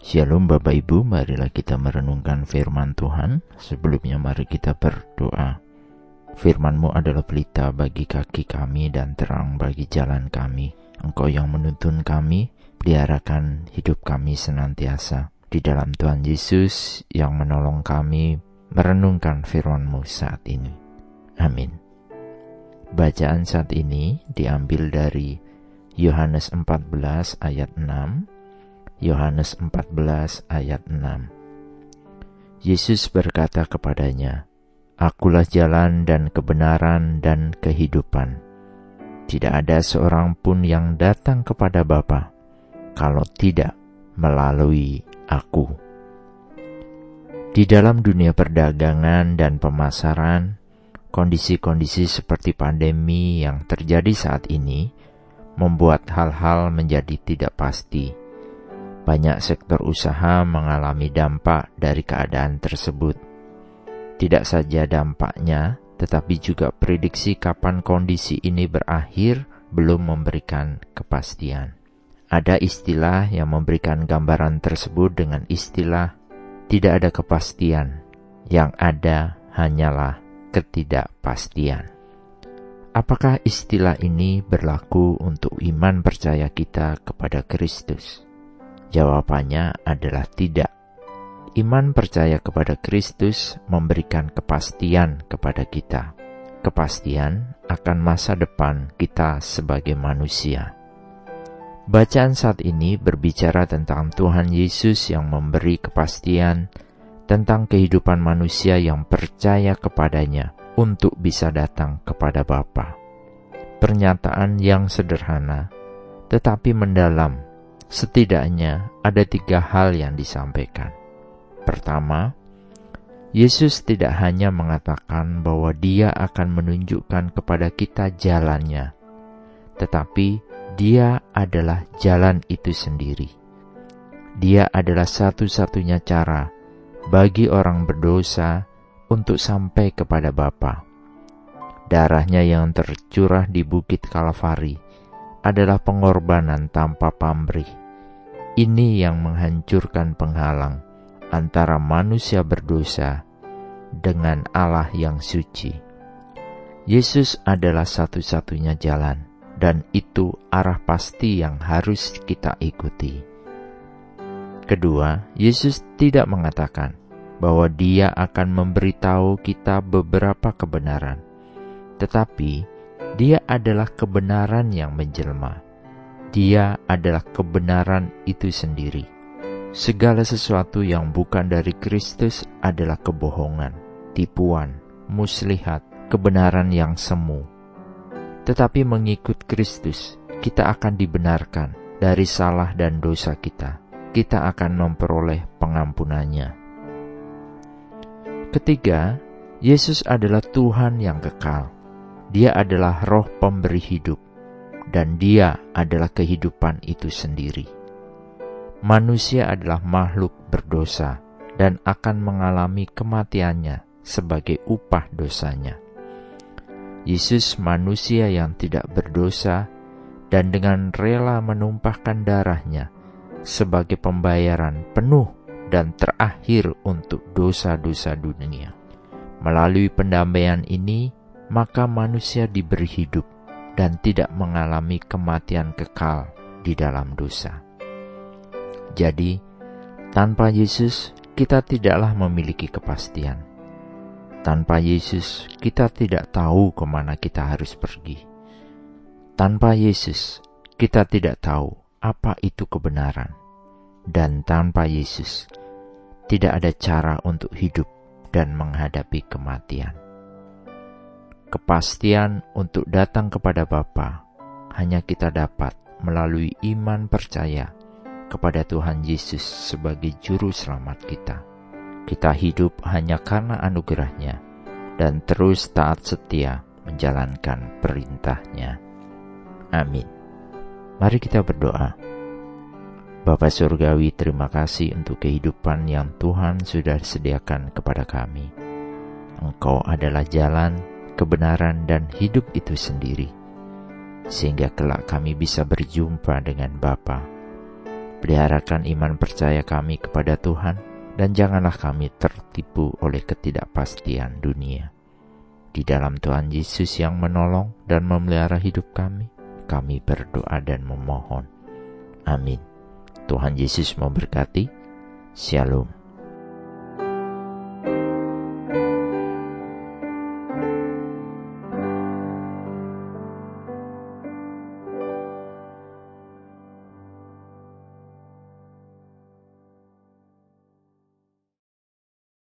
Shalom Bapak Ibu, marilah kita merenungkan firman Tuhan. Sebelumnya mari kita berdoa. Firman-Mu adalah pelita bagi kaki kami dan terang bagi jalan kami. Engkau yang menuntun kami, peliharakan hidup kami senantiasa. Di dalam Tuhan Yesus yang menolong kami merenungkan firman-Mu saat ini. Amin. Bacaan saat ini diambil dari Yohanes 14 ayat 6 Yohanes 14 ayat 6 Yesus berkata kepadanya, Akulah jalan dan kebenaran dan kehidupan. Tidak ada seorang pun yang datang kepada Bapa kalau tidak melalui aku. Di dalam dunia perdagangan dan pemasaran, kondisi-kondisi seperti pandemi yang terjadi saat ini membuat hal-hal menjadi tidak pasti banyak sektor usaha mengalami dampak dari keadaan tersebut. Tidak saja dampaknya, tetapi juga prediksi kapan kondisi ini berakhir belum memberikan kepastian. Ada istilah yang memberikan gambaran tersebut dengan istilah tidak ada kepastian, yang ada hanyalah ketidakpastian. Apakah istilah ini berlaku untuk iman percaya kita kepada Kristus? Jawabannya adalah tidak. Iman percaya kepada Kristus memberikan kepastian kepada kita, kepastian akan masa depan kita sebagai manusia. Bacaan saat ini berbicara tentang Tuhan Yesus yang memberi kepastian tentang kehidupan manusia yang percaya kepadanya untuk bisa datang kepada Bapa. Pernyataan yang sederhana tetapi mendalam Setidaknya ada tiga hal yang disampaikan. Pertama, Yesus tidak hanya mengatakan bahwa Dia akan menunjukkan kepada kita jalannya, tetapi Dia adalah jalan itu sendiri. Dia adalah satu-satunya cara bagi orang berdosa untuk sampai kepada Bapa. Darahnya yang tercurah di Bukit Kalvari adalah pengorbanan tanpa pamrih ini yang menghancurkan penghalang antara manusia berdosa dengan Allah yang suci. Yesus adalah satu-satunya jalan, dan itu arah pasti yang harus kita ikuti. Kedua, Yesus tidak mengatakan bahwa Dia akan memberitahu kita beberapa kebenaran, tetapi Dia adalah kebenaran yang menjelma dia adalah kebenaran itu sendiri. Segala sesuatu yang bukan dari Kristus adalah kebohongan, tipuan, muslihat, kebenaran yang semu. Tetapi mengikut Kristus, kita akan dibenarkan dari salah dan dosa kita. Kita akan memperoleh pengampunannya. Ketiga, Yesus adalah Tuhan yang kekal. Dia adalah roh pemberi hidup dan Dia adalah kehidupan itu sendiri. Manusia adalah makhluk berdosa dan akan mengalami kematiannya sebagai upah dosanya. Yesus, manusia yang tidak berdosa, dan dengan rela menumpahkan darahnya sebagai pembayaran penuh dan terakhir untuk dosa-dosa dunia. Melalui pendamaian ini, maka manusia diberi hidup dan tidak mengalami kematian kekal di dalam dosa. Jadi, tanpa Yesus, kita tidaklah memiliki kepastian. Tanpa Yesus, kita tidak tahu ke mana kita harus pergi. Tanpa Yesus, kita tidak tahu apa itu kebenaran. Dan tanpa Yesus, tidak ada cara untuk hidup dan menghadapi kematian. Kepastian untuk datang kepada Bapa hanya kita dapat melalui iman percaya kepada Tuhan Yesus sebagai juru selamat kita. Kita hidup hanya karena anugerahnya dan terus taat setia menjalankan perintahnya. Amin. Mari kita berdoa. Bapa Surgawi, terima kasih untuk kehidupan yang Tuhan sudah sediakan kepada kami. Engkau adalah jalan, kebenaran dan hidup itu sendiri, sehingga kelak kami bisa berjumpa dengan Bapa. Peliharakan iman percaya kami kepada Tuhan, dan janganlah kami tertipu oleh ketidakpastian dunia. Di dalam Tuhan Yesus yang menolong dan memelihara hidup kami, kami berdoa dan memohon. Amin. Tuhan Yesus memberkati. Shalom.